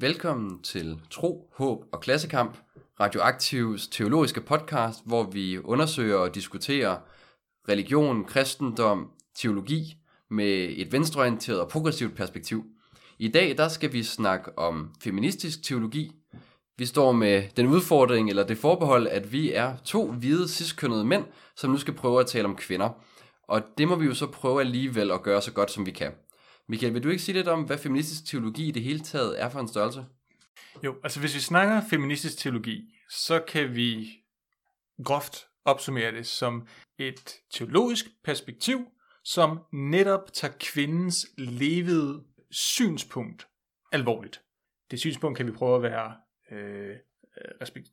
Velkommen til Tro, Håb og Klassekamp, Radioaktivs teologiske podcast, hvor vi undersøger og diskuterer religion, kristendom, teologi med et venstreorienteret og progressivt perspektiv. I dag der skal vi snakke om feministisk teologi. Vi står med den udfordring eller det forbehold, at vi er to hvide ciskønnede mænd, som nu skal prøve at tale om kvinder. Og det må vi jo så prøve alligevel at gøre så godt som vi kan. Michael, vil du ikke sige lidt om, hvad feministisk teologi i det hele taget er for en størrelse? Jo, altså hvis vi snakker feministisk teologi, så kan vi groft opsummere det som et teologisk perspektiv, som netop tager kvindens levede synspunkt alvorligt. Det synspunkt kan vi prøve at være øh, respekt,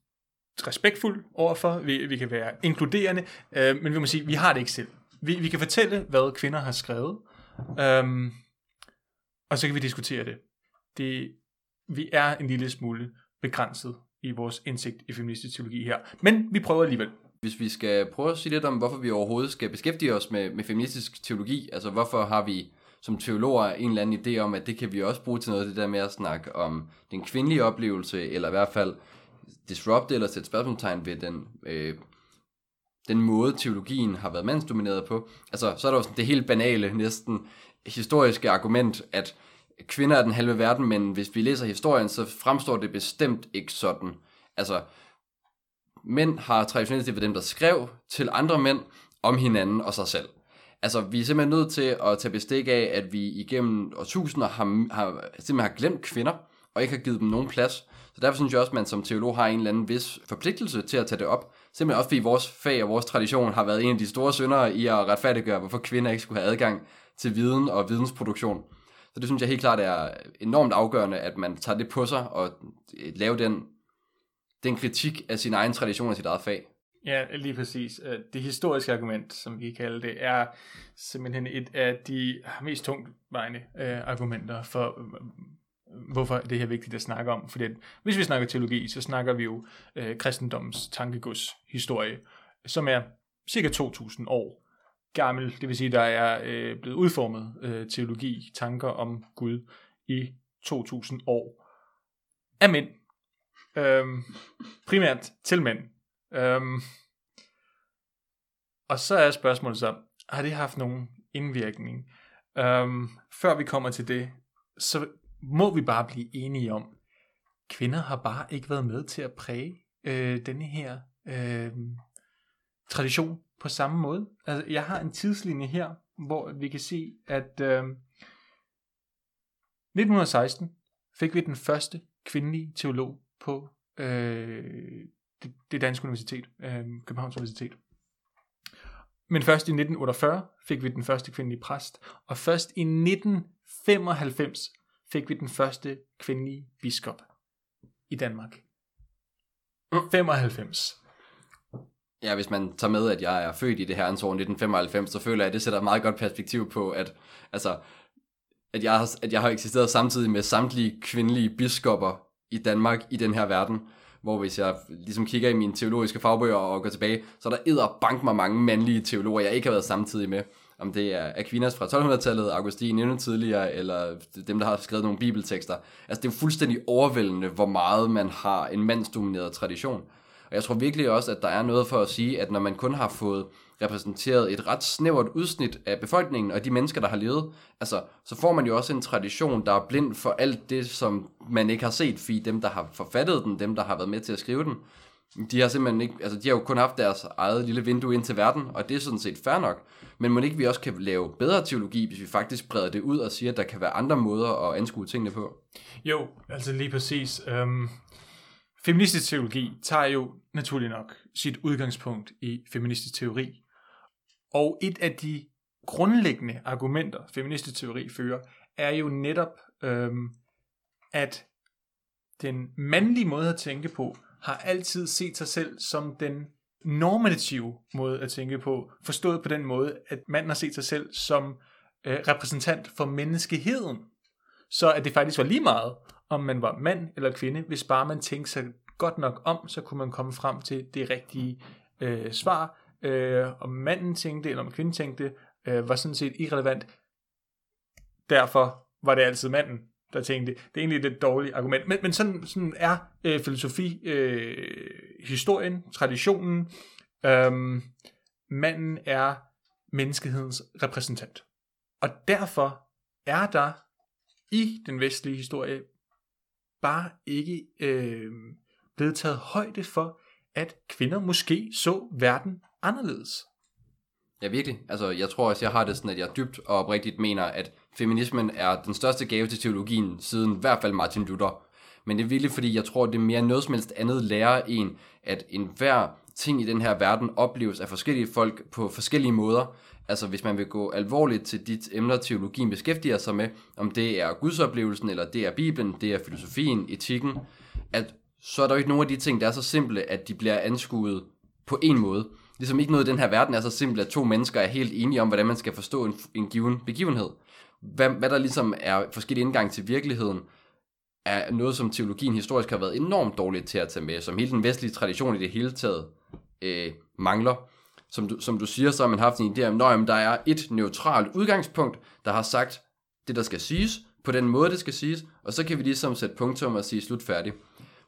respektfuld overfor, vi, vi kan være inkluderende, øh, men vi må sige, vi har det ikke selv. Vi, vi kan fortælle, hvad kvinder har skrevet, øh, og så kan vi diskutere det. det. Vi er en lille smule begrænset i vores indsigt i feministisk teologi her, men vi prøver alligevel. Hvis vi skal prøve at sige lidt om, hvorfor vi overhovedet skal beskæftige os med, med feministisk teologi, altså hvorfor har vi som teologer en eller anden idé om, at det kan vi også bruge til noget, det der med at snakke om den kvindelige oplevelse, eller i hvert fald disrupte eller sætte spørgsmålstegn ved den, øh, den måde, teologien har været mandsdomineret på. Altså, så er der jo sådan det helt banale, næsten historiske argument, at kvinder er den halve verden, men hvis vi læser historien, så fremstår det bestemt ikke sådan. Altså, mænd har traditionelt set været dem, der skrev til andre mænd om hinanden og sig selv. Altså, vi er simpelthen nødt til at tage bestik af, at vi igennem årtusinder har, har, simpelthen har glemt kvinder, og ikke har givet dem nogen plads. Så derfor synes jeg også, at man som teolog har en eller anden vis forpligtelse til at tage det op. Simpelthen også fordi vores fag og vores tradition har været en af de store syndere i at retfærdiggøre, hvorfor kvinder ikke skulle have adgang til viden og vidensproduktion. Så det synes jeg helt klart er enormt afgørende, at man tager det på sig og øh, laver den, den kritik af sin egen tradition og sit eget fag. Ja, lige præcis. Øh, det historiske argument, som vi kalder det, er simpelthen et af de mest tungtvejende øh, argumenter for, øh, hvorfor det her er vigtigt at snakke om. Fordi at, hvis vi snakker teologi, så snakker vi jo øh, tankegods historie, som er cirka 2.000 år gammel. Det vil sige, der er øh, blevet udformet øh, teologi, tanker om Gud i 2.000 år af mænd. Øhm, primært til mænd. Øhm, og så er spørgsmålet så, har det haft nogen indvirkning? Øhm, før vi kommer til det, så må vi bare blive enige om, kvinder har bare ikke været med til at præge øh, denne her øh, tradition på samme måde. Altså, jeg har en tidslinje her, hvor vi kan se, at øh, 1916 fik vi den første kvindelige teolog på øh, det, det danske universitet, øh, Københavns Universitet. Men først i 1948 fik vi den første kvindelige præst, og først i 1995 fik vi den første kvindelige biskop i Danmark. 95. Ja, hvis man tager med, at jeg er født i det her år 1995, så føler jeg, at det sætter et meget godt perspektiv på, at, altså, at, jeg, har, at jeg har eksisteret samtidig med samtlige kvindelige biskopper i Danmark i den her verden hvor hvis jeg ligesom kigger i mine teologiske fagbøger og går tilbage, så er der edder bank mig mange mandlige teologer, jeg ikke har været samtidig med. Om det er Aquinas fra 1200-tallet, Augustin endnu tidligere, eller dem, der har skrevet nogle bibeltekster. Altså det er jo fuldstændig overvældende, hvor meget man har en mandsdomineret tradition. Og jeg tror virkelig også, at der er noget for at sige, at når man kun har fået repræsenteret et ret snævert udsnit af befolkningen og de mennesker, der har levet, altså, så får man jo også en tradition, der er blind for alt det, som man ikke har set, fordi dem, der har forfattet den, dem, der har været med til at skrive den, de har simpelthen ikke, altså de har jo kun haft deres eget lille vindue ind til verden, og det er sådan set fair nok. Men må ikke vi også kan lave bedre teologi, hvis vi faktisk breder det ud og siger, at der kan være andre måder at anskue tingene på? Jo, altså lige præcis. Øhm, feministisk teologi tager jo naturligt nok sit udgangspunkt i feministisk teori. Og et af de grundlæggende argumenter, feministisk teori fører, er jo netop, øhm, at den mandlige måde at tænke på, har altid set sig selv som den normative måde at tænke på, forstået på den måde, at manden har set sig selv som øh, repræsentant for menneskeheden. Så at det faktisk var lige meget, om man var mand eller kvinde, hvis bare man tænkte sig godt nok om, så kunne man komme frem til det rigtige øh, svar. Øh, om manden tænkte, eller om kvinden tænkte, øh, var sådan set irrelevant. Derfor var det altid manden, der tænkte. Det er egentlig et dårligt argument. Men, men sådan, sådan er øh, filosofi, øh, historien, traditionen. Øh, manden er menneskehedens repræsentant. Og derfor er der i den vestlige historie bare ikke øh, blevet taget højde for, at kvinder måske så verden anderledes. Ja, virkelig. Altså, jeg tror også, jeg har det sådan, at jeg dybt og oprigtigt mener, at feminismen er den største gave til teologien siden i hvert fald Martin Luther. Men det er virkelig, fordi jeg tror, det er mere noget som helst andet lærer en, at enhver ting i den her verden opleves af forskellige folk på forskellige måder. Altså hvis man vil gå alvorligt til de emner, teologien beskæftiger sig med, om det er gudsoplevelsen, eller det er Bibelen, det er filosofien, etikken, at så er der jo ikke nogen af de ting, der er så simple, at de bliver anskuet på en måde. Ligesom ikke noget i den her verden er så simpelt, at to mennesker er helt enige om, hvordan man skal forstå en, en given begivenhed. Hvad, hvad der ligesom er forskellige indgang til virkeligheden, er noget, som teologien historisk har været enormt dårligt til at tage med, som hele den vestlige tradition i det hele taget øh, mangler. Som du, som du siger, så har man haft en idé om, at der er et neutralt udgangspunkt, der har sagt det, der skal siges, på den måde, det skal siges, og så kan vi ligesom sætte punktum og sige slut færdig.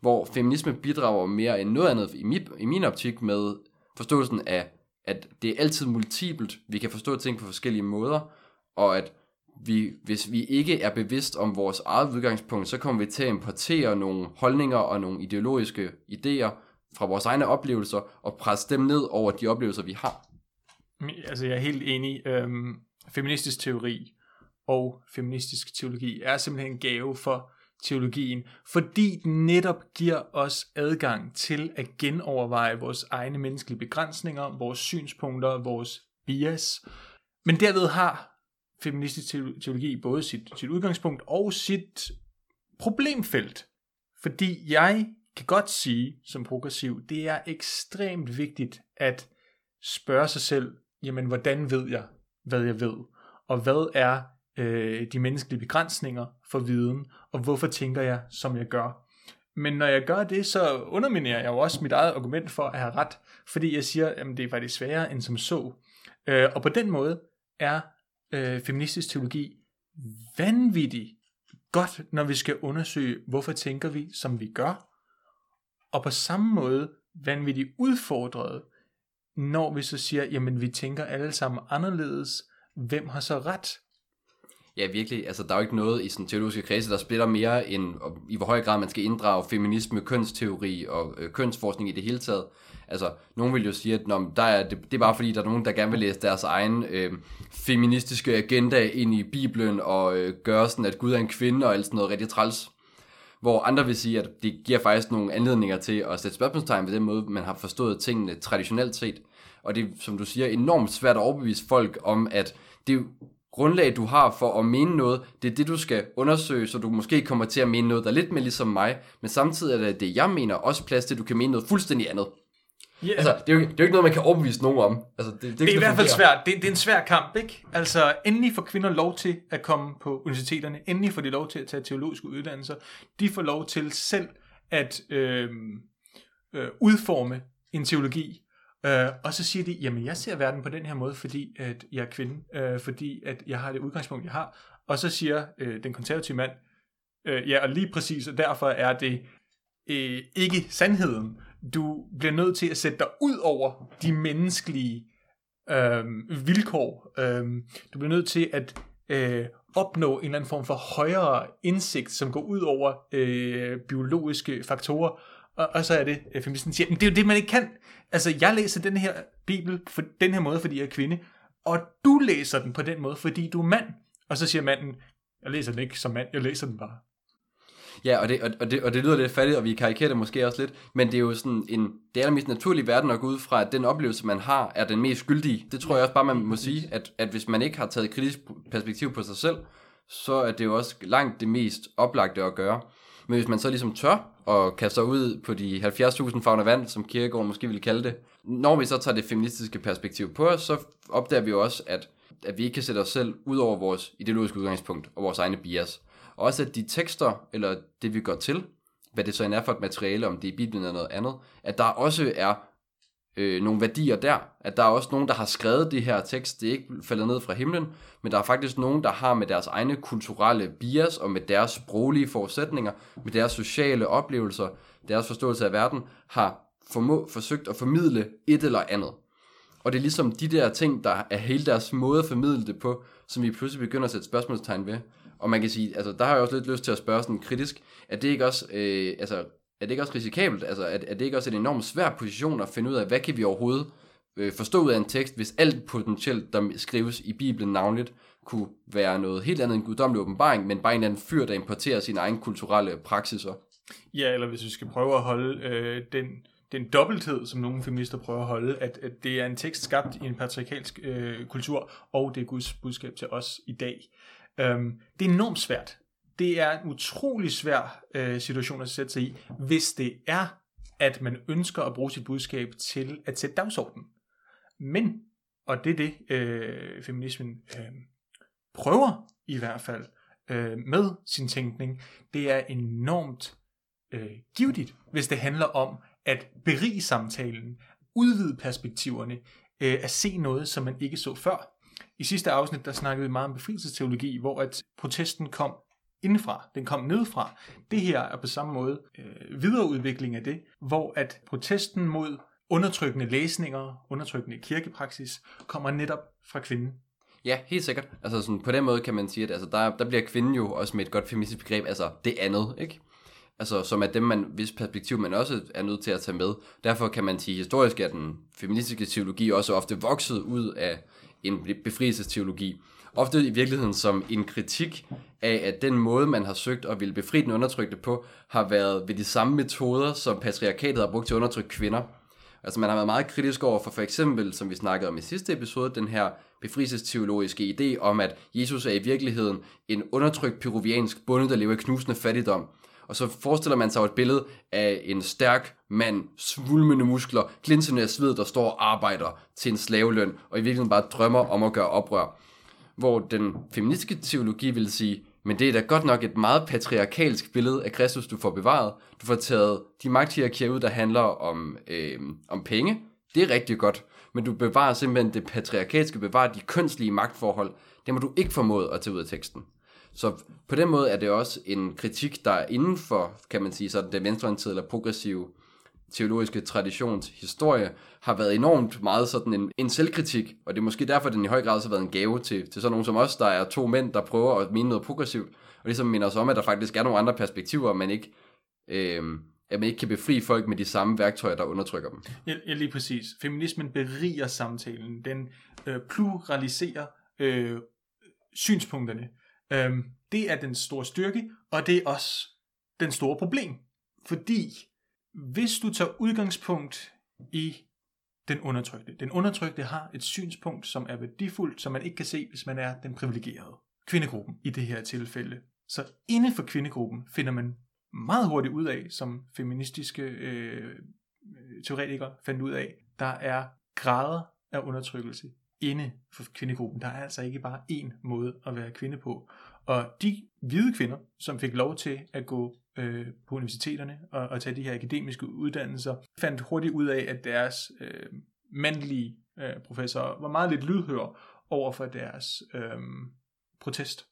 Hvor feminisme bidrager mere end noget andet i min, i min optik med forståelsen af, at det er altid multipelt, vi kan forstå ting på forskellige måder, og at vi, hvis vi ikke er bevidst om vores eget udgangspunkt, så kommer vi til at importere nogle holdninger og nogle ideologiske idéer fra vores egne oplevelser og presse dem ned over de oplevelser, vi har. Altså jeg er helt enig. Øhm, feministisk teori og feministisk teologi er simpelthen en gave for teologien, fordi den netop giver os adgang til at genoverveje vores egne menneskelige begrænsninger, vores synspunkter, vores bias. Men derved har feministisk teologi både sit, sit udgangspunkt og sit problemfelt. Fordi jeg kan godt sige som progressiv, det er ekstremt vigtigt at spørge sig selv, jamen hvordan ved jeg, hvad jeg ved? Og hvad er øh, de menneskelige begrænsninger for viden, og hvorfor tænker jeg, som jeg gør? Men når jeg gør det, så underminerer jeg jo også mit eget argument for at have ret, fordi jeg siger, at det er faktisk sværere end som så. Øh, og på den måde er øh, feministisk teologi vanvittigt godt, når vi skal undersøge, hvorfor tænker vi, som vi gør, og på samme måde vanvittigt udfordret, når vi så siger, jamen vi tænker alle sammen anderledes, hvem har så ret? Ja, virkelig. Altså, der er jo ikke noget i sådan teologiske kredse, der splitter mere end i hvor høj grad man skal inddrage feminisme, kønsteori og øh, kønsforskning i det hele taget. Altså, nogen vil jo sige, at når, der er, det, det er bare fordi, der er nogen, der gerne vil læse deres egen øh, feministiske agenda ind i Bibelen og øh, gøre sådan, at Gud er en kvinde og alt sådan noget rigtig træls. Hvor andre vil sige, at det giver faktisk nogle anledninger til at sætte spørgsmålstegn ved den måde, man har forstået tingene traditionelt set. Og det er, som du siger, enormt svært at overbevise folk om, at det grundlag, du har for at mene noget, det er det, du skal undersøge, så du måske kommer til at mene noget, der er lidt mere ligesom mig, men samtidig er det, det jeg mener, også plads til, at du kan mene noget fuldstændig andet. Yeah. Altså, det er, jo, det er jo ikke noget, man kan overbevise nogen om. Altså, det, det, er, det er i hvert fald svært. Det, det er en svær kamp, ikke? Altså, endelig får kvinder lov til at komme på universiteterne. Endelig får de lov til at tage teologiske uddannelser. De får lov til selv at øh, øh, udforme en teologi. Øh, og så siger de, jamen jeg ser verden på den her måde, fordi at jeg er kvinde. Øh, fordi at jeg har det udgangspunkt, jeg har. Og så siger øh, den konservative mand, øh, ja, og lige præcis, og derfor er det øh, ikke sandheden. Du bliver nødt til at sætte dig ud over de menneskelige øh, vilkår. Øh, du bliver nødt til at øh, opnå en eller anden form for højere indsigt, som går ud over øh, biologiske faktorer. Og, og så er det, øh, feministen siger, det er jo det, man ikke kan. Altså, jeg læser den her bibel på den her måde, fordi jeg er kvinde, og du læser den på den måde, fordi du er mand. Og så siger manden, jeg læser den ikke som mand, jeg læser den bare. Ja, og det, og, det, og det lyder lidt fattigt, og vi karikerer det måske også lidt, men det er jo sådan en, det allermest naturlige verden at gå ud fra, at den oplevelse, man har, er den mest skyldige. Det tror jeg også bare, man må sige, at, at hvis man ikke har taget kritisk perspektiv på sig selv, så er det jo også langt det mest oplagte at gøre. Men hvis man så ligesom tør og kaster ud på de 70.000 fagner vand, som Kierkegaard måske ville kalde det, når vi så tager det feministiske perspektiv på os, så opdager vi jo også, at, at vi ikke kan sætte os selv ud over vores ideologiske udgangspunkt og vores egne bias. Og også at de tekster, eller det vi går til, hvad det så end er for et materiale, om det er Bibelen eller noget andet, at der også er øh, nogle værdier der, at der er også nogen, der har skrevet det her tekst, det er ikke faldet ned fra himlen, men der er faktisk nogen, der har med deres egne kulturelle bias og med deres sproglige forudsætninger, med deres sociale oplevelser, deres forståelse af verden, har formå, forsøgt at formidle et eller andet. Og det er ligesom de der ting, der er hele deres måde at formidle det på, som vi pludselig begynder at sætte spørgsmålstegn ved. Og man kan sige, altså der har jeg også lidt lyst til at spørge sådan kritisk, at det ikke også, øh, altså er det ikke også risikabelt? Altså er, er det ikke også en enormt svær position at finde ud af, hvad kan vi overhovedet øh, forstå ud af en tekst, hvis alt potentielt, der skrives i Bibelen navnligt, kunne være noget helt andet end guddommelig åbenbaring, men bare en eller anden fyr, der importerer sine egne kulturelle praksiser. Ja, eller hvis vi skal prøve at holde øh, den, den dobbelthed, som nogle feminister prøver at holde, at, at det er en tekst skabt i en patriarkalsk øh, kultur, og det er Guds budskab til os i dag. Øhm, det er enormt svært. Det er en utrolig svær øh, situation at sætte sig i, hvis det er, at man ønsker at bruge sit budskab til at sætte dagsordenen. Men, og det er det, øh, feminismen øh, prøver i hvert fald øh, med sin tænkning, det er enormt øh, givetigt, hvis det handler om at berige samtalen, udvide perspektiverne, øh, at se noget, som man ikke så før. I sidste afsnit, der snakkede vi meget om befrielsesteologi, hvor at protesten kom indefra, den kom nedfra. Det her er på samme måde øh, videreudvikling af det, hvor at protesten mod undertrykkende læsninger, undertrykkende kirkepraksis, kommer netop fra kvinden. Ja, helt sikkert. Altså sådan, på den måde kan man sige, at altså, der, der bliver kvinden jo også med et godt feministisk begreb, altså det andet, ikke? Altså, som er dem, man, hvis perspektiv man også er nødt til at tage med. Derfor kan man sige, historisk at den feministiske teologi også ofte vokset ud af en befrielsesteologi. Ofte i virkeligheden som en kritik af, at den måde, man har søgt at ville befri den undertrykte på, har været ved de samme metoder, som patriarkatet har brugt til at undertrykke kvinder. Altså man har været meget kritisk over for for eksempel, som vi snakkede om i sidste episode, den her befrielsesteologiske idé om, at Jesus er i virkeligheden en undertrykt peruviansk bonde, der lever i knusende fattigdom. Og så forestiller man sig et billede af en stærk mand, svulmende muskler, glinsende af sved, der står og arbejder til en slaveløn, og i virkeligheden bare drømmer om at gøre oprør. Hvor den feministiske teologi vil sige, men det er da godt nok et meget patriarkalsk billede af Kristus, du får bevaret. Du får taget de magthierarkier ud, der handler om, øh, om penge. Det er rigtig godt. Men du bevarer simpelthen det patriarkalske, bevarer de kønslige magtforhold. Det må du ikke formået at tage ud af teksten. Så på den måde er det også en kritik, der er inden for, kan man sige, sådan den venstreorienterede eller progressive teologiske traditions historie, har været enormt meget sådan en, en selvkritik, og det er måske derfor, den i høj grad også har været en gave til, til sådan nogen som os, der er to mænd, der prøver at mene noget progressivt, og ligesom minder os om, at der faktisk er nogle andre perspektiver, man ikke, øh, at man ikke kan befri folk med de samme værktøjer, der undertrykker dem. Ja, ja lige præcis. Feminismen beriger samtalen. Den øh, pluraliserer øh, synspunkterne. Øhm, det er den store styrke, og det er også den store problem. Fordi hvis du tager udgangspunkt i den undertrykte. Den undertrykte har et synspunkt, som er værdifuldt, som man ikke kan se, hvis man er den privilegerede. Kvindegruppen i det her tilfælde. Så inden for kvindegruppen finder man meget hurtigt ud af, som feministiske øh, øh teoretikere fandt ud af, der er grader af undertrykkelse inde for kvindegruppen. Der er altså ikke bare én måde at være kvinde på. Og de hvide kvinder, som fik lov til at gå øh, på universiteterne og, og tage de her akademiske uddannelser, fandt hurtigt ud af, at deres øh, mandlige øh, professorer var meget lidt lydhør over for deres øh, protest.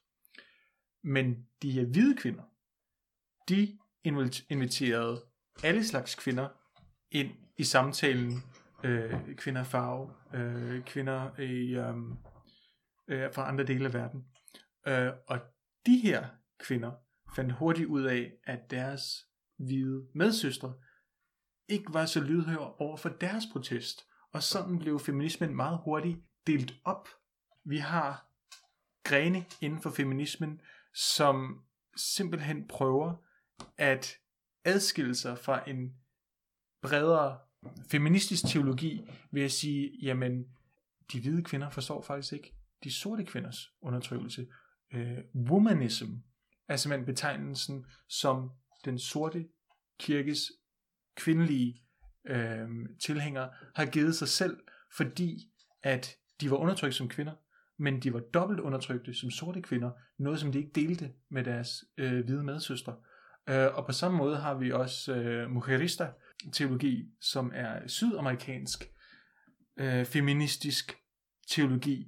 Men de her hvide kvinder, de inviterede alle slags kvinder ind i samtalen øh, kvinder af farve, øh, kvinder i, øh, øh, fra andre dele af verden. Øh, og de her kvinder fandt hurtigt ud af, at deres hvide medsøstre ikke var så lydhøre over for deres protest. Og sådan blev feminismen meget hurtigt delt op. Vi har grene inden for feminismen, som simpelthen prøver at adskille sig fra en bredere feministisk teologi ved at sige, jamen, de hvide kvinder forstår faktisk ikke de sorte kvinders undertrykkelse. Øh, womanism er simpelthen betegnelsen, som den sorte kirkes kvindelige øh, tilhængere har givet sig selv, fordi at de var undertrykt som kvinder, men de var dobbelt undertrykte som sorte kvinder, noget som de ikke delte med deres øh, hvide medsøstre. Øh, og på samme måde har vi også øh, mujerista teologi, som er sydamerikansk øh, feministisk teologi.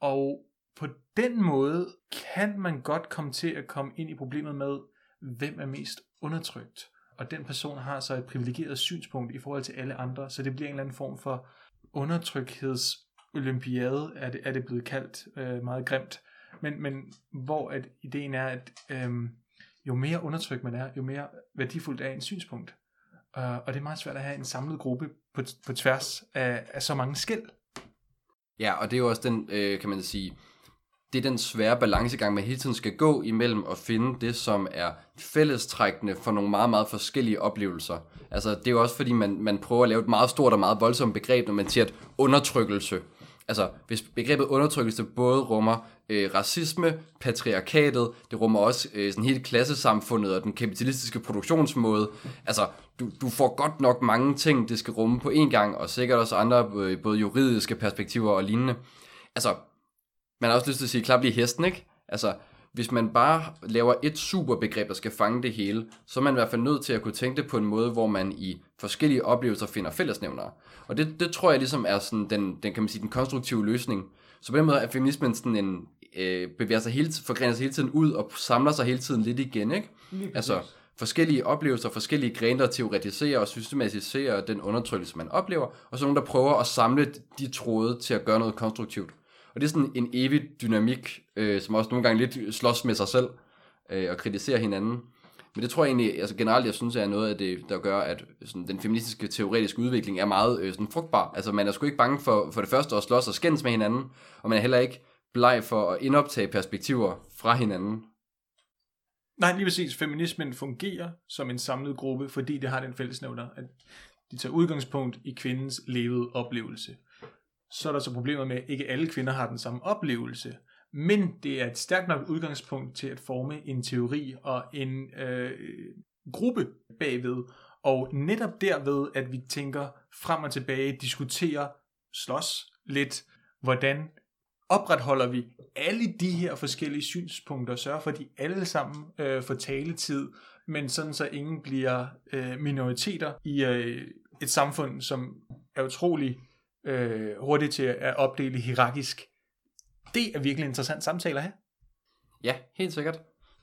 Og på den måde kan man godt komme til at komme ind i problemet med, hvem er mest undertrykt. Og den person har så et privilegeret synspunkt i forhold til alle andre, så det bliver en eller anden form for undertrykhedsolympiade, er det, er det blevet kaldt øh, meget grimt. Men, men hvor at ideen er, at øh, jo mere undertrykt man er, jo mere værdifuldt er en synspunkt. Uh, og det er meget svært at have en samlet gruppe på, på tværs af, af så mange skæld. Ja, og det er jo også den, øh, kan man sige, det er den svære balancegang, man hele tiden skal gå imellem at finde det, som er fællestrækkende for nogle meget, meget forskellige oplevelser. Altså, det er jo også fordi, man, man prøver at lave et meget stort og meget voldsomt begreb, når man siger, at undertrykkelse altså hvis begrebet undertrykkelse både rummer øh, racisme, patriarkatet, det rummer også øh, sådan hele klassesamfundet og den kapitalistiske produktionsmåde. Altså, du, du får godt nok mange ting, det skal rumme på én gang, og sikkert også andre, øh, både juridiske perspektiver og lignende. Altså, man har også lyst til at sige, klap lige hesten, ikke? Altså, hvis man bare laver et superbegreb, der skal fange det hele, så er man i hvert fald nødt til at kunne tænke det på en måde, hvor man i forskellige oplevelser finder fællesnævnere. Og det, det tror jeg ligesom er sådan den, den, kan man sige, den konstruktive løsning. Så på den måde er feminismen sådan en, øh, bevæger sig hele, forgrener sig hele tiden ud og samler sig hele tiden lidt igen, ikke? altså forskellige oplevelser, forskellige grene, der teoretiserer og systematiserer den undertrykkelse, man oplever, og så nogle, der prøver at samle de tråde til at gøre noget konstruktivt. Og det er sådan en evig dynamik, øh, som også nogle gange lidt slås med sig selv øh, og kritiserer hinanden. Men det tror jeg egentlig, altså generelt, jeg synes, er noget af det, der gør, at sådan, den feministiske teoretiske udvikling er meget øh, sådan, frugtbar. Altså man er sgu ikke bange for, for det første at slås og skændes med hinanden, og man er heller ikke bleg for at indoptage perspektiver fra hinanden. Nej, lige præcis. Feminismen fungerer som en samlet gruppe, fordi det har den fællesnævner, at de tager udgangspunkt i kvindens levede oplevelse så er der så problemer med, at ikke alle kvinder har den samme oplevelse. Men det er et stærkt nok udgangspunkt til at forme en teori og en øh, gruppe bagved. Og netop derved, at vi tænker frem og tilbage, diskuterer, slås lidt, hvordan opretholder vi alle de her forskellige synspunkter, sørger for, at de alle sammen øh, får taletid, men sådan så ingen bliver øh, minoriteter i øh, et samfund, som er utrolig øh, hurtigt til at opdele hierarkisk. Det er virkelig interessant samtale at have. Ja, helt sikkert.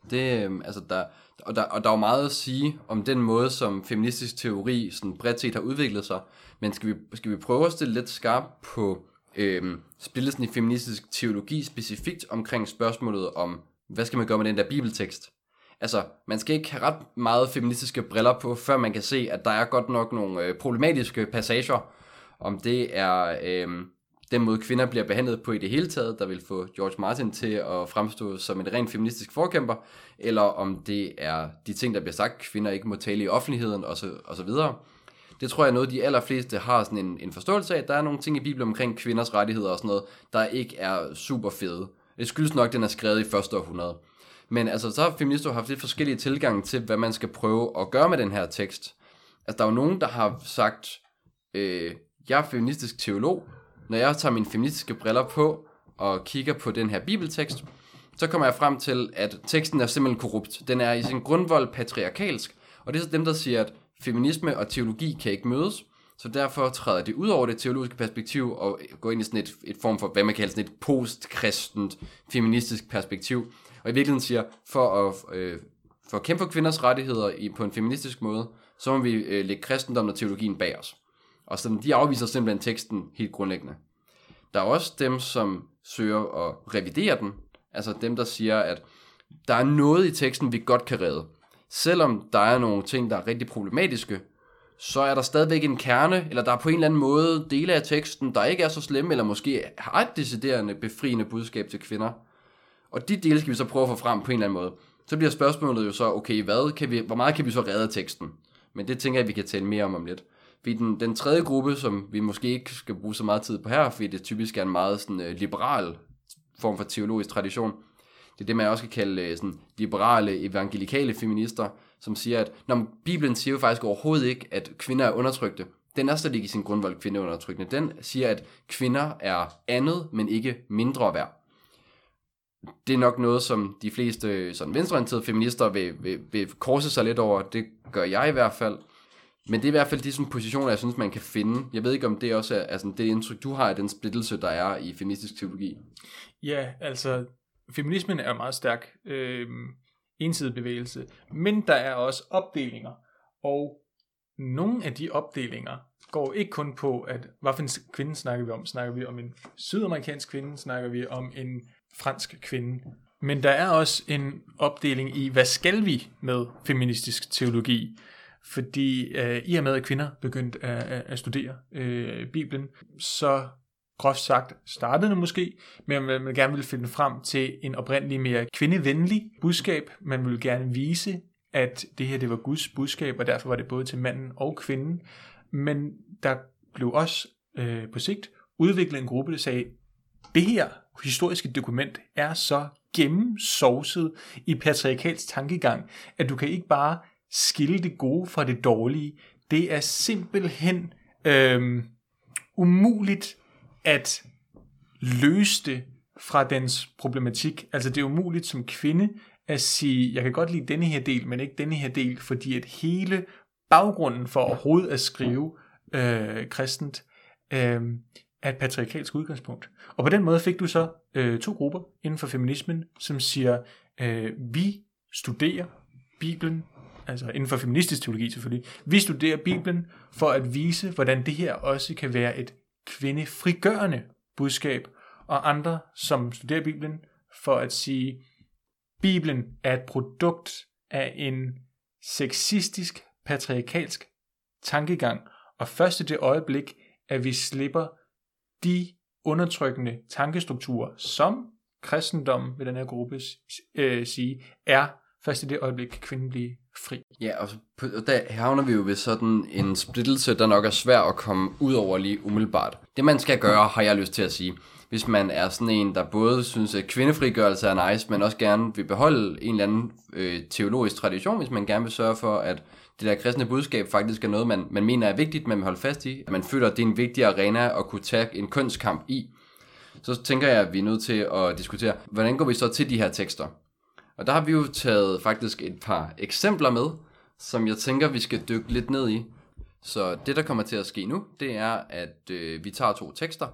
Det, øhm, altså der, og, der, og der er jo meget at sige om den måde, som feministisk teori sådan bredt set har udviklet sig. Men skal vi, skal vi prøve at stille lidt skarpt på øh, splittelsen i feministisk teologi specifikt omkring spørgsmålet om, hvad skal man gøre med den der bibeltekst? Altså, man skal ikke have ret meget feministiske briller på, før man kan se, at der er godt nok nogle øh, problematiske passager, om det er øh, den måde kvinder bliver behandlet på i det hele taget, der vil få George Martin til at fremstå som en rent feministisk forkæmper, eller om det er de ting, der bliver sagt, kvinder ikke må tale i offentligheden osv. og så videre. Det tror jeg er noget, de allerfleste har sådan en, en forståelse af. Der er nogle ting i Bibelen omkring kvinders rettigheder og sådan noget, der ikke er super fede. Det skyldes nok, at den er skrevet i første århundrede. Men altså, så har feminister haft lidt forskellige tilgange til, hvad man skal prøve at gøre med den her tekst. Altså, der er jo nogen, der har sagt, øh, jeg er feministisk teolog. Når jeg tager mine feministiske briller på og kigger på den her bibeltekst, så kommer jeg frem til, at teksten er simpelthen korrupt. Den er i sin grundvold patriarkalsk, og det er så dem, der siger, at feminisme og teologi kan ikke mødes, så derfor træder det ud over det teologiske perspektiv og går ind i sådan et, et form for, hvad man kalder sådan et postkristent feministisk perspektiv. Og i virkeligheden siger, for at, øh, for at kæmpe for kvinders rettigheder i, på en feministisk måde, så må vi øh, lægge kristendommen og teologien bag os. Og så de afviser simpelthen teksten helt grundlæggende. Der er også dem, som søger at revidere den. Altså dem, der siger, at der er noget i teksten, vi godt kan redde. Selvom der er nogle ting, der er rigtig problematiske, så er der stadigvæk en kerne, eller der er på en eller anden måde dele af teksten, der ikke er så slemme, eller måske har et deciderende befriende budskab til kvinder. Og de dele skal vi så prøve at få frem på en eller anden måde. Så bliver spørgsmålet jo så, okay, hvad kan vi, hvor meget kan vi så redde af teksten? Men det tænker jeg, vi kan tale mere om om lidt. Fordi den, den tredje gruppe, som vi måske ikke skal bruge så meget tid på her, fordi det typisk er en meget sådan, øh, liberal form for teologisk tradition, det er det, man også kan kalde øh, sådan, liberale evangelikale feminister, som siger, at når Bibelen siger jo faktisk overhovedet ikke, at kvinder er undertrykte. Den er slet ikke i sin grundvold kvindeundertrykkende. Den siger, at kvinder er andet, men ikke mindre værd. Det er nok noget, som de fleste øh, sådan venstreorienterede feminister vil, vil, vil korse sig lidt over. Det gør jeg i hvert fald. Men det er i hvert fald de sådan, positioner, jeg synes, man kan finde. Jeg ved ikke, om det også er, altså, sådan, det indtryk, du har af den splittelse, der er i feministisk teologi. Ja, altså, feminismen er meget stærk øh, ensidig bevægelse, men der er også opdelinger, og nogle af de opdelinger går ikke kun på, at hvad for en kvinde snakker vi om? Snakker vi om en sydamerikansk kvinde? Snakker vi om en fransk kvinde? Men der er også en opdeling i, hvad skal vi med feministisk teologi? Fordi øh, i og med, at kvinder begyndte at, at, at studere øh, Bibelen, så groft sagt startede det måske, men man, man gerne ville finde frem til en oprindelig mere kvindevenlig budskab. Man ville gerne vise, at det her det var Guds budskab, og derfor var det både til manden og kvinden. Men der blev også øh, på sigt udviklet en gruppe, der sagde, det her historiske dokument er så gennemsovset i patriarkalsk tankegang, at du kan ikke bare skille det gode fra det dårlige. Det er simpelthen øh, umuligt at løse det fra dens problematik. Altså det er umuligt som kvinde at sige, jeg kan godt lide denne her del, men ikke denne her del, fordi at hele baggrunden for overhovedet at skrive øh, kristent øh, er et patriarkalsk udgangspunkt. Og på den måde fik du så øh, to grupper inden for feminismen, som siger, øh, vi studerer Bibelen, altså inden for feministisk teologi selvfølgelig, vi studerer Bibelen for at vise, hvordan det her også kan være et kvindefrigørende budskab, og andre, som studerer Bibelen, for at sige, Bibelen er et produkt af en sexistisk, patriarkalsk tankegang, og først i det øjeblik, at vi slipper de undertrykkende tankestrukturer, som kristendommen ved den her gruppe øh, sige, er først i det øjeblik, kan kvinden blive fri. Ja, og, på, og der havner vi jo ved sådan en splittelse, der nok er svær at komme ud over lige umiddelbart. Det man skal gøre, har jeg lyst til at sige, hvis man er sådan en, der både synes, at kvindefrigørelse er nice, men også gerne vil beholde en eller anden øh, teologisk tradition, hvis man gerne vil sørge for, at det der kristne budskab faktisk er noget, man, man mener er vigtigt, man vil holde fast i, at man føler, at det er en vigtig arena at kunne tage en kønskamp i, så tænker jeg, at vi er nødt til at diskutere, hvordan går vi så til de her tekster? Og der har vi jo taget faktisk et par eksempler med, som jeg tænker, vi skal dykke lidt ned i. Så det, der kommer til at ske nu, det er, at øh, vi tager to tekster,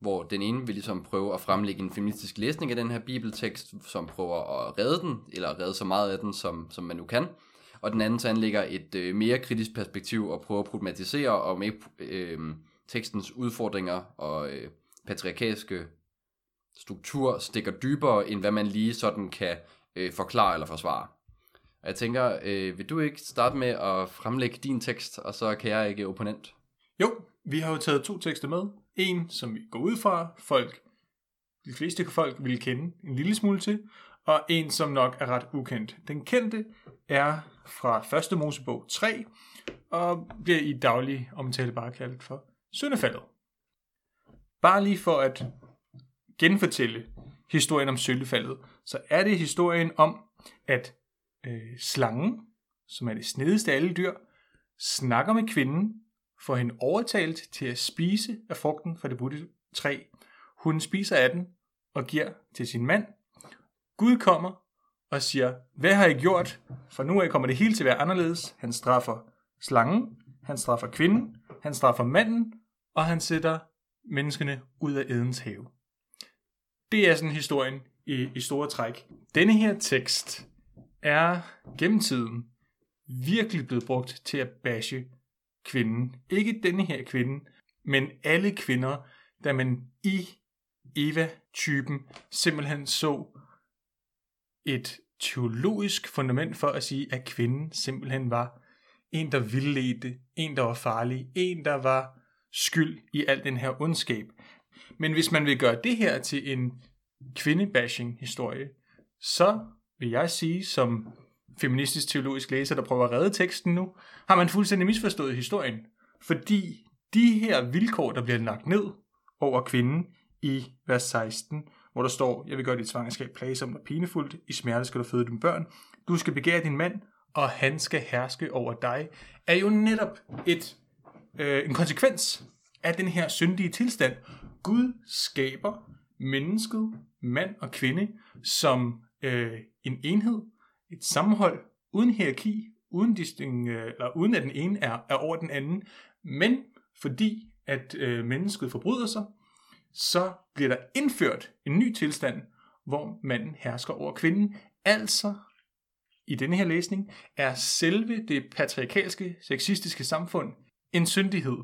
hvor den ene vil ligesom prøve at fremlægge en feministisk læsning af den her bibeltekst, som prøver at redde den, eller redde så meget af den, som, som man nu kan. Og den anden så anlægger et øh, mere kritisk perspektiv og prøver at problematisere og med øh, tekstens udfordringer og øh, patriarkalske struktur stikker dybere, end hvad man lige sådan kan øh, forklare eller forsvare. Og jeg tænker, øh, vil du ikke starte med at fremlægge din tekst, og så kan jeg ikke opponent? Jo, vi har jo taget to tekster med. En, som vi går ud fra, folk, de fleste folk vil kende en lille smule til, og en, som nok er ret ukendt. Den kendte er fra 1. Mosebog 3, og bliver i daglig omtale bare kaldt for syndefaldet. Bare lige for at genfortælle historien om syndefaldet, så er det historien om, at øh, slangen, som er det snedigste af alle dyr, snakker med kvinden, får hende overtalt til at spise af frugten fra det budte træ. Hun spiser af den og giver til sin mand. Gud kommer og siger, hvad har I gjort? For nu af kommer det hele til at være anderledes. Han straffer slangen, han straffer kvinden, han straffer manden, og han sætter menneskene ud af Edens have. Det er sådan historien i, i store træk. Denne her tekst er gennem tiden virkelig blevet brugt til at bashe kvinden. Ikke denne her kvinde, men alle kvinder, da man i Eva-typen simpelthen så et teologisk fundament for at sige, at kvinden simpelthen var en, der vildledte, en, der var farlig, en, der var skyld i al den her ondskab. Men hvis man vil gøre det her til en kvindebashing historie, så vil jeg sige, som feministisk teologisk læser, der prøver at redde teksten nu, har man fuldstændig misforstået historien. Fordi de her vilkår, der bliver lagt ned over kvinden i vers 16, hvor der står, jeg vil gøre dit svangerskab plagsomt og pinefuldt, i smerte skal du føde dine børn, du skal begære din mand, og han skal herske over dig, er jo netop et, øh, en konsekvens af den her syndige tilstand. Gud skaber mennesket, mand og kvinde, som øh, en enhed, et sammenhold, uden hierarki, uden, disting, øh, eller uden at den ene er, er over den anden, men fordi at øh, mennesket forbryder sig, så bliver der indført en ny tilstand, hvor manden hersker over kvinden. Altså, i denne her læsning, er selve det patriarkalske, sexistiske samfund en syndighed,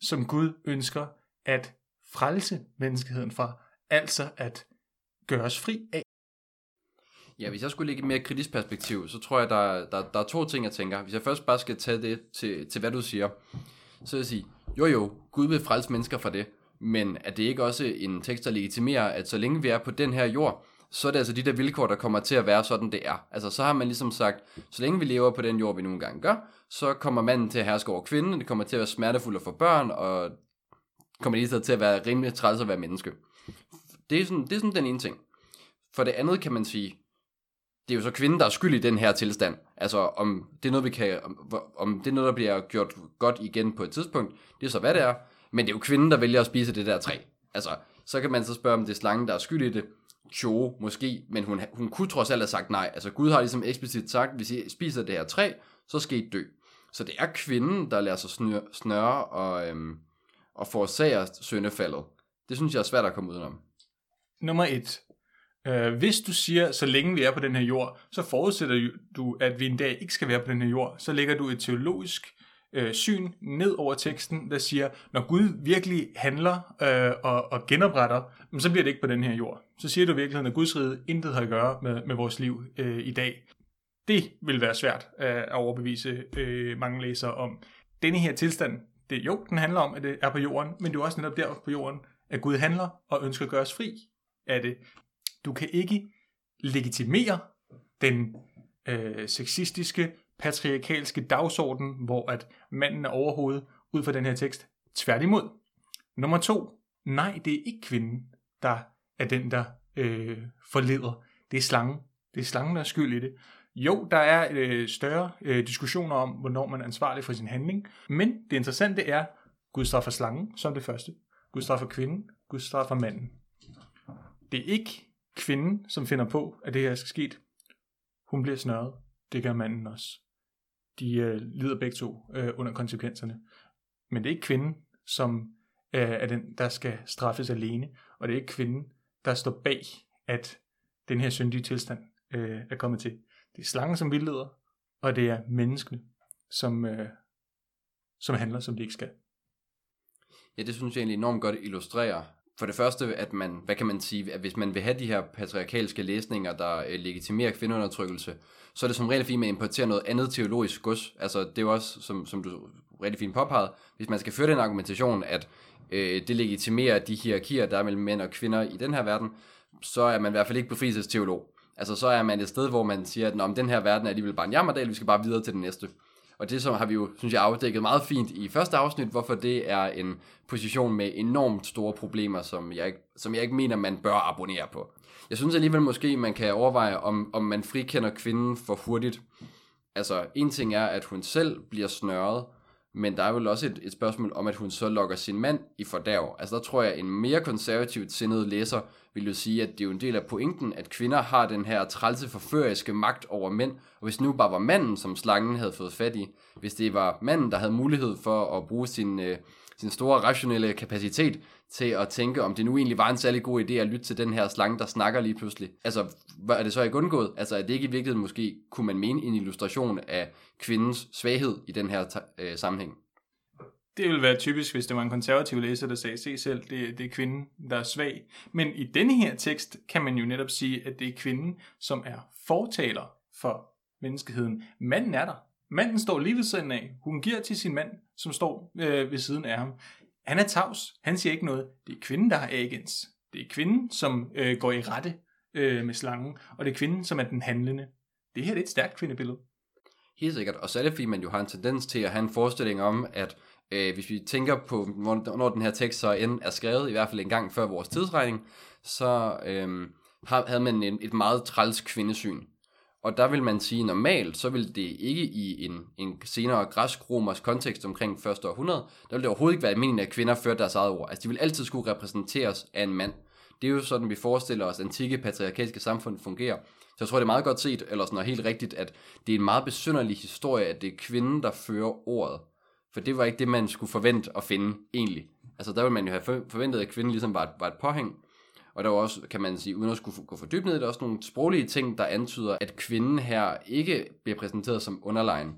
som Gud ønsker at frelse menneskeheden fra, altså at gøre os fri af. Ja, hvis jeg skulle lægge et mere kritisk perspektiv, så tror jeg, der, der, der er to ting, jeg tænker. Hvis jeg først bare skal tage det til, til hvad du siger, så vil jeg sige, jo jo, Gud vil frelse mennesker fra det, men er det ikke også en tekst, der legitimerer, at så længe vi er på den her jord, så er det altså de der vilkår, der kommer til at være sådan, det er. Altså så har man ligesom sagt, så længe vi lever på den jord, vi nogle gange gør, så kommer manden til at herske over kvinden, det kommer til at være smertefuldt for børn, og kommer det til at være rimelig træls at være menneske. Det er, sådan, det er sådan den ene ting. For det andet kan man sige, det er jo så kvinden, der er skyld i den her tilstand. Altså, om det er noget, vi kan, om, om det er noget, der bliver gjort godt igen på et tidspunkt, det er så, hvad det er. Men det er jo kvinden, der vælger at spise det der træ. Altså, så kan man så spørge, om det er slangen, der er skyld i det. Jo, måske, men hun, hun kunne trods alt have sagt nej. Altså, Gud har ligesom eksplicit sagt, hvis I spiser det her træ, så skal I dø. Så det er kvinden, der lader sig snøre, snøre og, øhm, og forårsager søndefaldet. Det synes jeg er svært at komme udenom. Nummer et. Øh, hvis du siger, så længe vi er på den her jord, så forudsætter du, at vi en dag ikke skal være på den her jord. Så lægger du et teologisk øh, syn ned over teksten, der siger, når Gud virkelig handler øh, og, og genopretter, så bliver det ikke på den her jord. Så siger du i virkeligheden, at Guds rige intet har at gøre med, med vores liv øh, i dag. Det vil være svært øh, at overbevise øh, mange læsere om. Denne her tilstand, det, jo, den handler om, at det er på jorden, men det er også netop der på jorden, at Gud handler og ønsker at gøre os fri af det. Du kan ikke legitimere den øh, sexistiske, patriarkalske dagsorden, hvor at manden er overhovedet ud fra den her tekst. Tværtimod. Nummer to. Nej, det er ikke kvinden, der er den, der øh, forleder. Det er slangen. Det er slangen, der er skyld i det. Jo, der er øh, større øh, diskussioner om, hvornår man er ansvarlig for sin handling. Men det interessante er, Gud straffer slangen som det første. Gud straffer kvinden. Gud straffer manden. Det er ikke kvinden, som finder på, at det her skal ske. Hun bliver snørret. Det gør manden også. De øh, lider begge to øh, under konsekvenserne. Men det er ikke kvinden, som øh, er den, der skal straffes alene. Og det er ikke kvinden, der står bag, at den her syndige tilstand øh, er kommet til. Det er slangen, som vildleder, og det er menneskene, som, øh, som handler, som de ikke skal. Ja, det synes jeg egentlig enormt godt illustrerer for det første, at man, hvad kan man sige, at hvis man vil have de her patriarkalske læsninger, der øh, legitimerer kvindeundertrykkelse, så er det som regel fint med at importere noget andet teologisk gods. Altså det er jo også, som, som du rigtig fint påpegede, hvis man skal føre den argumentation, at øh, det legitimerer de hierarkier, der er mellem mænd og kvinder i den her verden, så er man i hvert fald ikke befrielsesteolog. Altså så er man et sted, hvor man siger, at Nå, den her verden er alligevel bare en jammerdal, vi skal bare videre til den næste. Og det som har vi jo, synes jeg, afdækket meget fint i første afsnit, hvorfor det er en position med enormt store problemer, som jeg, ikke, som jeg ikke mener, man bør abonnere på. Jeg synes alligevel måske, man kan overveje, om, om man frikender kvinden for hurtigt. Altså, en ting er, at hun selv bliver snørret, men der er vel også et, et spørgsmål om, at hun så lokker sin mand i fordærv. Altså der tror jeg, en mere konservativt sindet læser vil jo sige, at det er jo en del af pointen, at kvinder har den her trælse forføriske magt over mænd. Og hvis nu bare var manden, som slangen havde fået fat i, hvis det var manden, der havde mulighed for at bruge sin, øh, sin store rationelle kapacitet til at tænke, om det nu egentlig var en særlig god idé at lytte til den her slange, der snakker lige pludselig. Altså, hvad er det så ikke undgået? Altså, er det ikke i virkeligheden måske, kunne man mene, en illustration af kvindens svaghed i den her øh, sammenhæng? Det ville være typisk, hvis det var en konservativ læser, der sagde, se selv, det, det er kvinden, der er svag. Men i denne her tekst kan man jo netop sige, at det er kvinden, som er fortaler for menneskeheden. Manden er der. Manden står lige ved siden af. Hun giver til sin mand, som står øh, ved siden af ham. Han er tavs. Han siger ikke noget. Det er kvinden, der har agens. Det er kvinden, som øh, går i rette øh, med slangen. Og det er kvinden, som er den handlende. Det her er et stærkt kvindebillede. Helt sikkert. Og særligt fordi man jo har en tendens til at have en forestilling om, at øh, hvis vi tænker på, hvornår den her tekst så end er skrevet, i hvert fald en gang før vores tidsregning, så øh, havde man en, et meget træls kvindesyn. Og der vil man sige, normalt, så vil det ikke i en, en senere græsk-romersk kontekst omkring første århundrede, der vil det overhovedet ikke være almindeligt, at kvinder førte deres eget ord. Altså, de vil altid skulle repræsenteres af en mand. Det er jo sådan, vi forestiller os, at antikke patriarkalske samfund fungerer. Så jeg tror, det er meget godt set, eller sådan noget helt rigtigt, at det er en meget besynderlig historie, at det er kvinden, der fører ordet. For det var ikke det, man skulle forvente at finde, egentlig. Altså, der ville man jo have forventet, at kvinden ligesom var et, var et påhæng. Og der er også, kan man sige, uden at skulle gå for dybt ned, der er også nogle sproglige ting, der antyder, at kvinden her ikke bliver præsenteret som underlegen.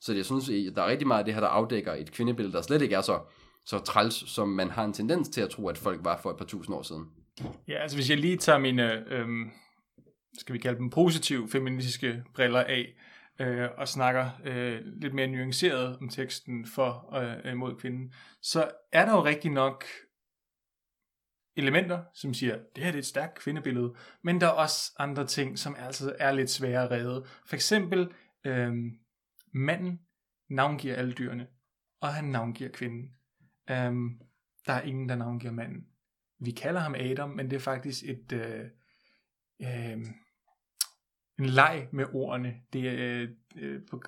Så jeg synes, der er rigtig meget af det her, der afdækker et kvindebillede, der slet ikke er så, så træls, som man har en tendens til at tro, at folk var for et par tusind år siden. Ja, altså hvis jeg lige tager mine, øhm, skal vi kalde dem positive feministiske briller af, øh, og snakker øh, lidt mere nuanceret om teksten for øh, mod kvinden, så er der jo rigtig nok elementer, som siger, det her er et stærkt kvindebillede, men der er også andre ting, som altså er lidt svære at redde. For eksempel, øh, manden navngiver alle dyrene, og han navngiver kvinden. Øh, der er ingen, der navngiver manden. Vi kalder ham Adam, men det er faktisk et... Øh, øh, en leg med ordene. Det er, øh, øh på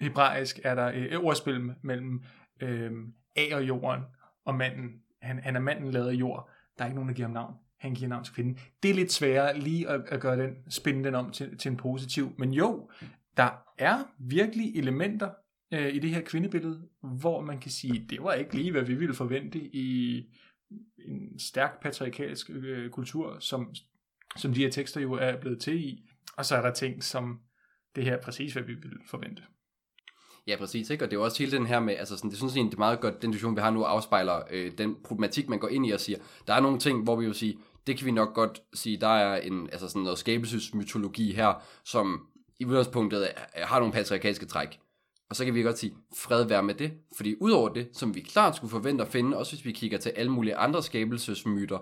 hebraisk er der øh, et ordspil mellem øh, A og jorden, og manden. Han, han er manden lavet af jord. Der er ikke nogen, der giver ham navn. Han giver navn til kvinden. Det er lidt sværere lige at, at gøre den, spænde den om til, til en positiv. Men jo, der er virkelig elementer øh, i det her kvindebillede, hvor man kan sige, det var ikke lige, hvad vi ville forvente i en stærk patriarkalsk øh, kultur, som, som de her tekster jo er blevet til i. Og så er der ting, som det her er præcis, hvad vi ville forvente. Ja, præcis. Ikke? Og det er jo også hele den her med, altså sådan, det synes jeg det er meget godt, den diskussion, vi har nu, afspejler øh, den problematik, man går ind i og siger, der er nogle ting, hvor vi jo siger, det kan vi nok godt sige, der er en, altså sådan noget skabelsesmytologi her, som i udgangspunktet har nogle patriarkalske træk. Og så kan vi godt sige, fred være med det, fordi udover det, som vi klart skulle forvente at finde, også hvis vi kigger til alle mulige andre skabelsesmyter,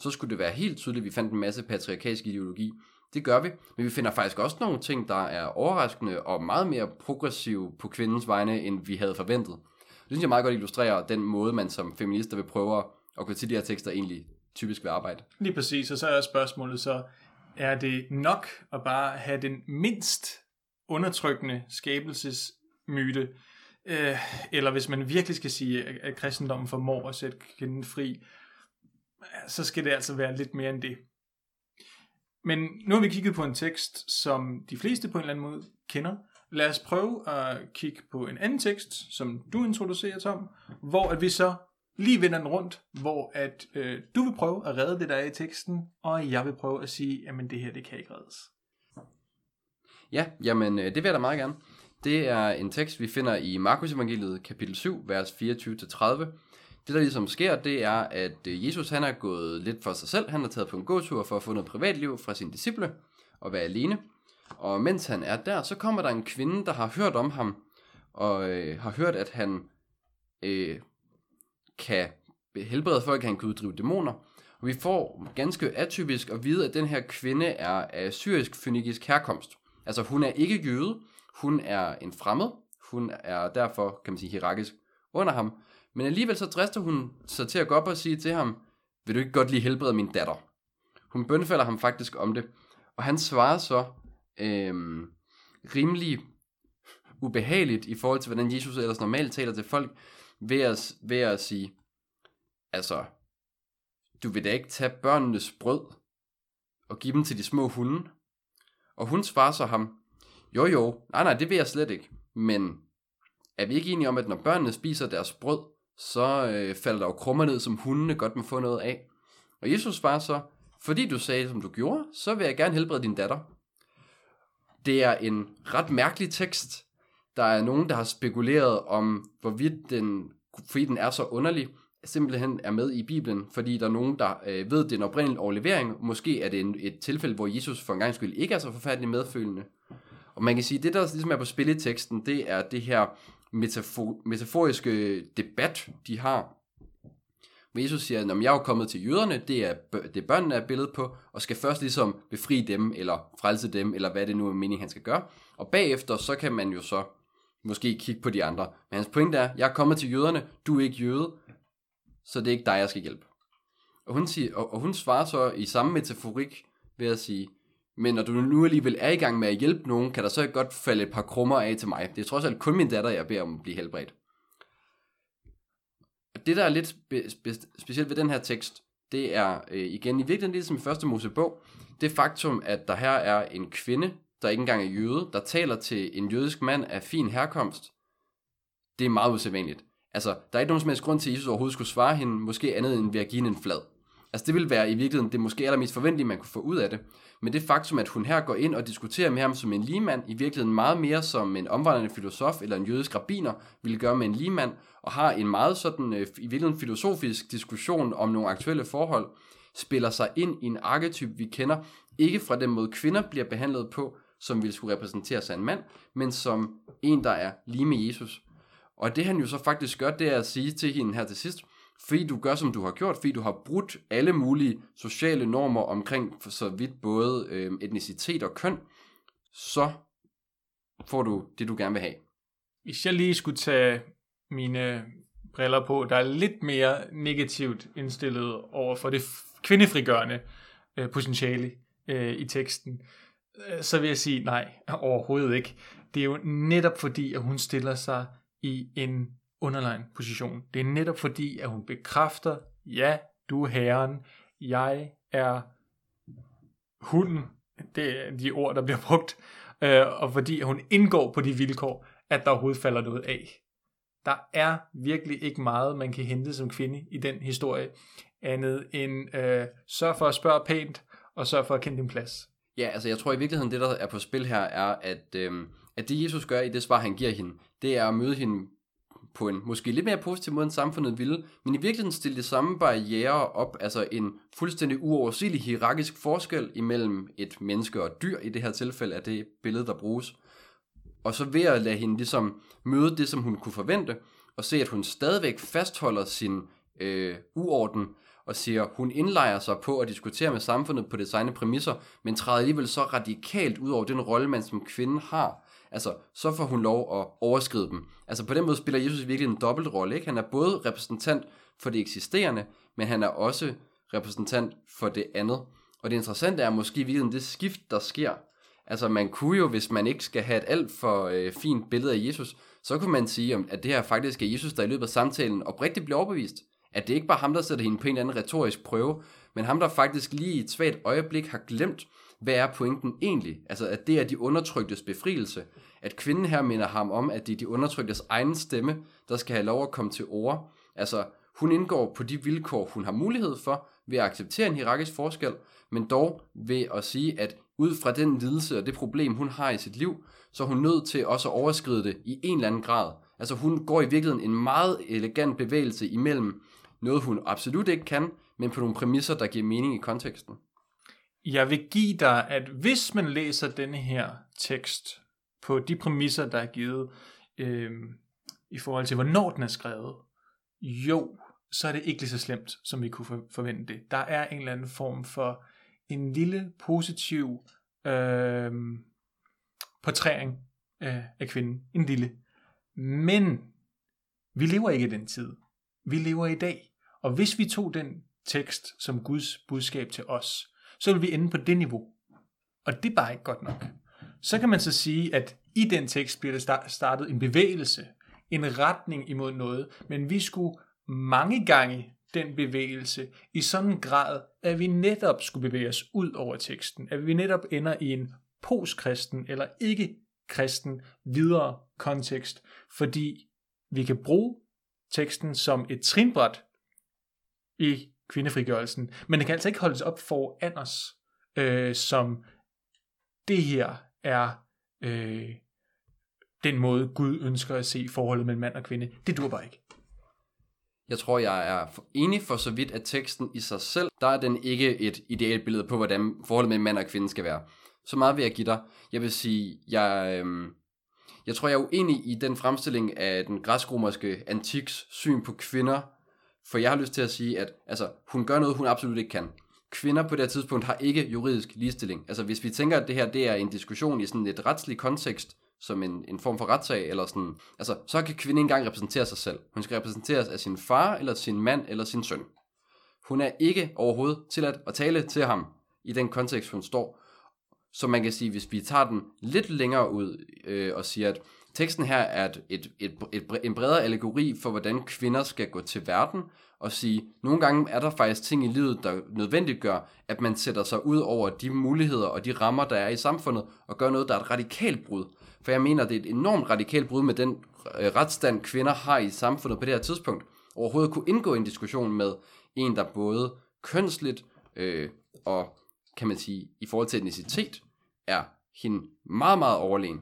så skulle det være helt tydeligt, at vi fandt en masse patriarkalsk ideologi. Det gør vi, men vi finder faktisk også nogle ting, der er overraskende og meget mere progressive på kvindens vegne, end vi havde forventet. Det synes jeg meget godt illustrerer den måde, man som feminister vil prøve at gå til de her tekster egentlig typisk ved arbejde. Lige præcis, og så er spørgsmålet så, er det nok at bare have den mindst undertrykkende skabelsesmyte, øh, eller hvis man virkelig skal sige, at kristendommen formår at sætte kvinden fri, så skal det altså være lidt mere end det. Men nu har vi kigget på en tekst, som de fleste på en eller anden måde kender. Lad os prøve at kigge på en anden tekst, som du introducerer, Tom, hvor at vi så lige vender den rundt, hvor at øh, du vil prøve at redde det, der er i teksten, og jeg vil prøve at sige, jamen det her, det kan ikke reddes. Ja, jamen øh, det vil jeg da meget gerne. Det er en tekst, vi finder i Markus evangeliet kapitel 7, vers 24-30, det der ligesom sker, det er, at øh, Jesus han er gået lidt for sig selv. Han er taget på en gåtur for at få noget privatliv fra sine disciple og være alene. Og mens han er der, så kommer der en kvinde, der har hørt om ham, og øh, har hørt, at han øh, kan helbrede folk, han kan uddrive dæmoner. Og vi får ganske atypisk at vide, at den her kvinde er af syrisk-fynikisk herkomst. Altså hun er ikke jøde, hun er en fremmed, hun er derfor, kan man sige, hierarkisk under ham, men alligevel så drister hun sig til at gå op og sige til ham, vil du ikke godt lige helbrede min datter? Hun bønfalder ham faktisk om det, og han svarer så øhm, rimelig ubehageligt i forhold til, hvordan Jesus ellers normalt taler til folk, ved at, ved at sige, altså, du vil da ikke tage børnenes brød og give dem til de små hunde? Og hun svarer så ham, jo jo, nej nej, det vil jeg slet ikke, men er vi ikke enige om, at når børnene spiser deres brød, så øh, falder der jo krummer ned, som hundene godt må få noget af. Og Jesus svarer så, fordi du sagde, som du gjorde, så vil jeg gerne helbrede din datter. Det er en ret mærkelig tekst. Der er nogen, der har spekuleret om, hvorvidt den, fordi den er så underlig, simpelthen er med i Bibelen, fordi der er nogen, der øh, ved, det er en oprindelig overlevering. Måske er det en, et tilfælde, hvor Jesus for en gang skyld ikke er så forfærdelig medfølende. Og man kan sige, at det, der ligesom er på spil i teksten, det er det her metafor, metaforiske debat, de har. Hvor Jesus siger, at jeg er kommet til jøderne, det er, det børnene er billedet på, og skal først ligesom befri dem, eller frelse dem, eller hvad det nu er meningen, han skal gøre. Og bagefter, så kan man jo så måske kigge på de andre. Men hans pointe er, jeg er kommet til jøderne, du er ikke jøde, så det er ikke dig, jeg skal hjælpe. Og hun, siger, og, og hun svarer så i samme metaforik ved at sige, men når du nu alligevel er i gang med at hjælpe nogen, kan der så ikke godt falde et par krummer af til mig. Det er trods alt kun min datter, jeg beder om at blive helbredt. Det, der er lidt spe- spe- specielt ved den her tekst, det er øh, igen i virkeligheden ligesom i første Mosebog, det faktum, at der her er en kvinde, der ikke engang er jøde, der taler til en jødisk mand af fin herkomst, det er meget usædvanligt. Altså, der er ikke nogen som helst grund til, at Jesus overhovedet skulle svare hende, måske andet end ved at give hende en flad. Altså, det vil være i virkeligheden det måske allermest forventelige, man kunne få ud af det. Men det faktum, at hun her går ind og diskuterer med ham som en ligemand, i virkeligheden meget mere som en omvandrende filosof eller en jødisk rabbiner ville gøre med en ligemand, og har en meget sådan, øh, i virkeligheden filosofisk diskussion om nogle aktuelle forhold, spiller sig ind i en arketyp, vi kender, ikke fra den måde kvinder bliver behandlet på, som ville skulle repræsentere sig en mand, men som en, der er lige med Jesus. Og det han jo så faktisk gør, det er at sige til hende her til sidst, fordi du gør, som du har gjort, fordi du har brudt alle mulige sociale normer omkring for så vidt både øh, etnicitet og køn, så får du det, du gerne vil have. Hvis jeg lige skulle tage mine briller på, der er lidt mere negativt indstillet over for det kvindefrigørende øh, potentiale øh, i teksten, øh, så vil jeg sige nej, overhovedet ikke. Det er jo netop fordi, at hun stiller sig i en underlegen position. Det er netop fordi, at hun bekræfter, ja, du er herren, jeg er hunden, det er de ord, der bliver brugt, øh, og fordi hun indgår på de vilkår, at der overhovedet falder noget af. Der er virkelig ikke meget, man kan hente som kvinde i den historie, andet end øh, sørg for at spørge pænt, og sørg for at kende din plads. Ja, altså jeg tror i virkeligheden, det der er på spil her, er, at, øh, at det Jesus gør i det svar, han giver hende, det er at møde hende på en måske lidt mere positiv måde, end samfundet ville, men i virkeligheden stille de samme barriere op, altså en fuldstændig uoversigelig hierarkisk forskel imellem et menneske og et dyr, i det her tilfælde er det billede, der bruges. Og så ved at lade hende ligesom møde det, som hun kunne forvente, og se, at hun stadigvæk fastholder sin øh, uorden, og siger, hun indlejer sig på at diskutere med samfundet på designe præmisser, men træder alligevel så radikalt ud over den rolle, man som kvinde har, Altså, så får hun lov at overskride dem. Altså, på den måde spiller Jesus virkelig en dobbeltrolle, ikke? Han er både repræsentant for det eksisterende, men han er også repræsentant for det andet. Og det interessante er måske virkelig det skift, der sker. Altså, man kunne jo, hvis man ikke skal have et alt for øh, fint billede af Jesus, så kunne man sige, at det her faktisk er Jesus, der i løbet af samtalen oprigtigt bliver overbevist. At det ikke bare ham, der sætter hende på en eller anden retorisk prøve, men ham, der faktisk lige i et svagt øjeblik har glemt, hvad er pointen egentlig? Altså, at det er de undertryktes befrielse. At kvinden her minder ham om, at det er de undertryktes egen stemme, der skal have lov at komme til ord. Altså, hun indgår på de vilkår, hun har mulighed for, ved at acceptere en hierarkisk forskel, men dog ved at sige, at ud fra den lidelse og det problem, hun har i sit liv, så er hun nødt til også at overskride det i en eller anden grad. Altså hun går i virkeligheden en meget elegant bevægelse imellem noget, hun absolut ikke kan, men på nogle præmisser, der giver mening i konteksten. Jeg vil give dig, at hvis man læser denne her tekst på de præmisser, der er givet øh, i forhold til, hvornår den er skrevet, jo, så er det ikke lige så slemt, som vi kunne forvente det. Der er en eller anden form for en lille positiv øh, portræring øh, af kvinden. En lille. Men vi lever ikke i den tid. Vi lever i dag. Og hvis vi tog den tekst som Guds budskab til os, så vil vi ende på det niveau. Og det er bare ikke godt nok. Så kan man så sige, at i den tekst bliver der startet en bevægelse, en retning imod noget, men vi skulle mange gange den bevægelse i sådan en grad, at vi netop skulle bevæge os ud over teksten, at vi netop ender i en postkristen eller ikke kristen videre kontekst, fordi vi kan bruge teksten som et trinbræt i kvindefrigørelsen, men det kan altså ikke holdes op foran os, øh, som det her er øh, den måde, Gud ønsker at se forholdet mellem mand og kvinde. Det dur bare ikke. Jeg tror, jeg er enig for så vidt, at teksten i sig selv, der er den ikke et ideelt billede på, hvordan forholdet mellem mand og kvinde skal være. Så meget vil jeg give dig. Jeg vil sige, jeg, øhm, jeg tror, jeg er uenig i den fremstilling af den græsk-romerske antiks syn på kvinder, for jeg har lyst til at sige, at altså, hun gør noget, hun absolut ikke kan. Kvinder på det her tidspunkt har ikke juridisk ligestilling. Altså hvis vi tænker, at det her det er en diskussion i sådan et retslig kontekst, som en, en form for retssag, eller sådan, altså, så kan kvinden ikke engang repræsentere sig selv. Hun skal repræsenteres af sin far, eller sin mand, eller sin søn. Hun er ikke overhovedet tilladt at tale til ham i den kontekst, hun står. Så man kan sige, hvis vi tager den lidt længere ud øh, og siger, at teksten her er et, et, et, et, en bredere allegori for, hvordan kvinder skal gå til verden, og sige, nogle gange er der faktisk ting i livet, der nødvendigt gør, at man sætter sig ud over de muligheder og de rammer, der er i samfundet, og gør noget, der er et radikalt brud. For jeg mener, det er et enormt radikalt brud med den øh, retsstand, kvinder har i samfundet på det her tidspunkt. Overhovedet kunne indgå i en diskussion med en, der både kønsligt øh, og, kan man sige, i forhold til etnicitet, er hende meget, meget overlegen.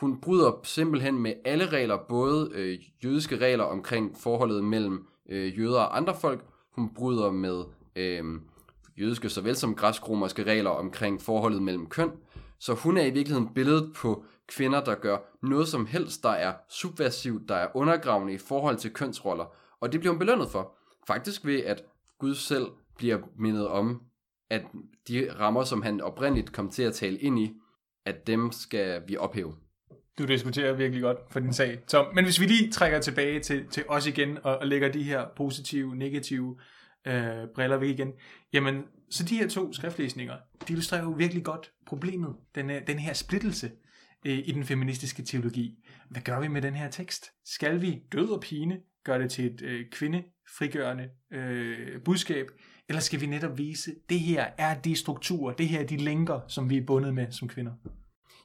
Hun bryder simpelthen med alle regler, både øh, jødiske regler omkring forholdet mellem øh, jøder og andre folk. Hun bryder med øh, jødiske såvel som græskromerske regler omkring forholdet mellem køn. Så hun er i virkeligheden billedet på kvinder, der gør noget som helst, der er subversivt, der er undergravende i forhold til kønsroller. Og det bliver hun belønnet for. Faktisk ved, at Gud selv bliver mindet om, at de rammer, som han oprindeligt kom til at tale ind i, at dem skal vi ophæve. Du diskuterer virkelig godt for din sag, Tom. Men hvis vi lige trækker tilbage til, til os igen, og, og lægger de her positive, negative øh, briller væk igen, jamen, så de her to skriftlæsninger, de illustrerer jo virkelig godt problemet, den, øh, den her splittelse øh, i den feministiske teologi. Hvad gør vi med den her tekst? Skal vi død og pine gøre det til et øh, kvindefrigørende øh, budskab, eller skal vi netop vise, det her er de strukturer, det her er de lænker, som vi er bundet med som kvinder?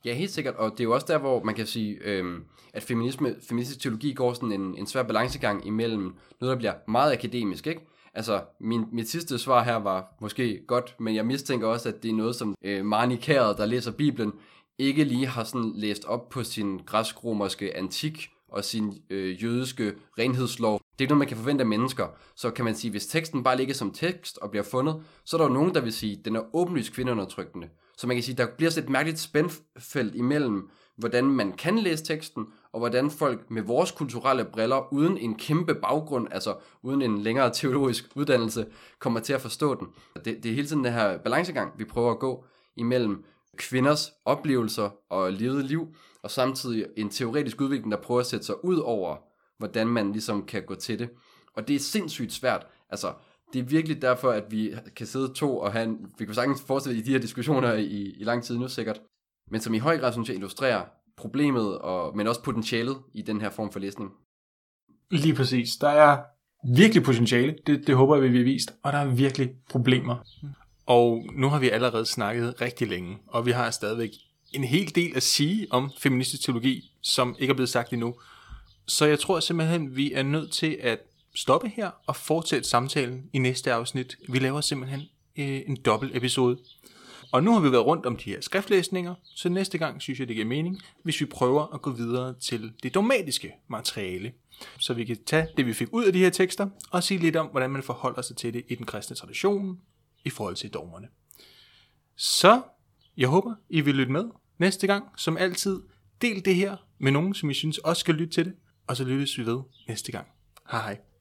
Ja, helt sikkert, og det er jo også der, hvor man kan sige, øhm, at feminisme, feministisk teologi går sådan en, en svær balancegang imellem noget, der bliver meget akademisk, ikke? Altså, min, mit sidste svar her var måske godt, men jeg mistænker også, at det er noget, som øh, Marni Kæret, der læser Bibelen, ikke lige har sådan læst op på sin græsk-romerske antik og sin øh, jødiske renhedslov. Det er ikke noget, man kan forvente af mennesker. Så kan man sige, hvis teksten bare ligger som tekst og bliver fundet, så er der jo nogen, der vil sige, at den er åbenlyst kvindeundertrykkende. Så man kan sige, der bliver sådan et mærkeligt spændfelt imellem, hvordan man kan læse teksten, og hvordan folk med vores kulturelle briller, uden en kæmpe baggrund, altså uden en længere teologisk uddannelse, kommer til at forstå den. Det, det er hele tiden den her balancegang, vi prøver at gå imellem kvinders oplevelser og levet liv, og samtidig en teoretisk udvikling, der prøver at sætte sig ud over, hvordan man ligesom kan gå til det. Og det er sindssygt svært. Altså, det er virkelig derfor, at vi kan sidde to og have en, vi kan sagtens fortsætte i de her diskussioner i, i lang tid nu sikkert, men som i høj grad, synes jeg, illustrerer problemet, og, men også potentialet i den her form for læsning. Lige præcis. Der er virkelig potentiale, det, det håber jeg, vi har vist, og der er virkelig problemer. Og nu har vi allerede snakket rigtig længe, og vi har stadigvæk en hel del at sige om feministisk teologi, som ikke er blevet sagt endnu. Så jeg tror simpelthen, vi er nødt til at stoppe her og fortsætte samtalen i næste afsnit. Vi laver simpelthen øh, en dobbelt episode. Og nu har vi været rundt om de her skriftlæsninger, så næste gang synes jeg, det giver mening, hvis vi prøver at gå videre til det dogmatiske materiale. Så vi kan tage det, vi fik ud af de her tekster, og sige lidt om, hvordan man forholder sig til det i den kristne tradition i forhold til dogmerne. Så jeg håber, I vil lytte med næste gang. Som altid, del det her med nogen, som I synes også skal lytte til det, og så lyttes vi ved næste gang. Hej hej.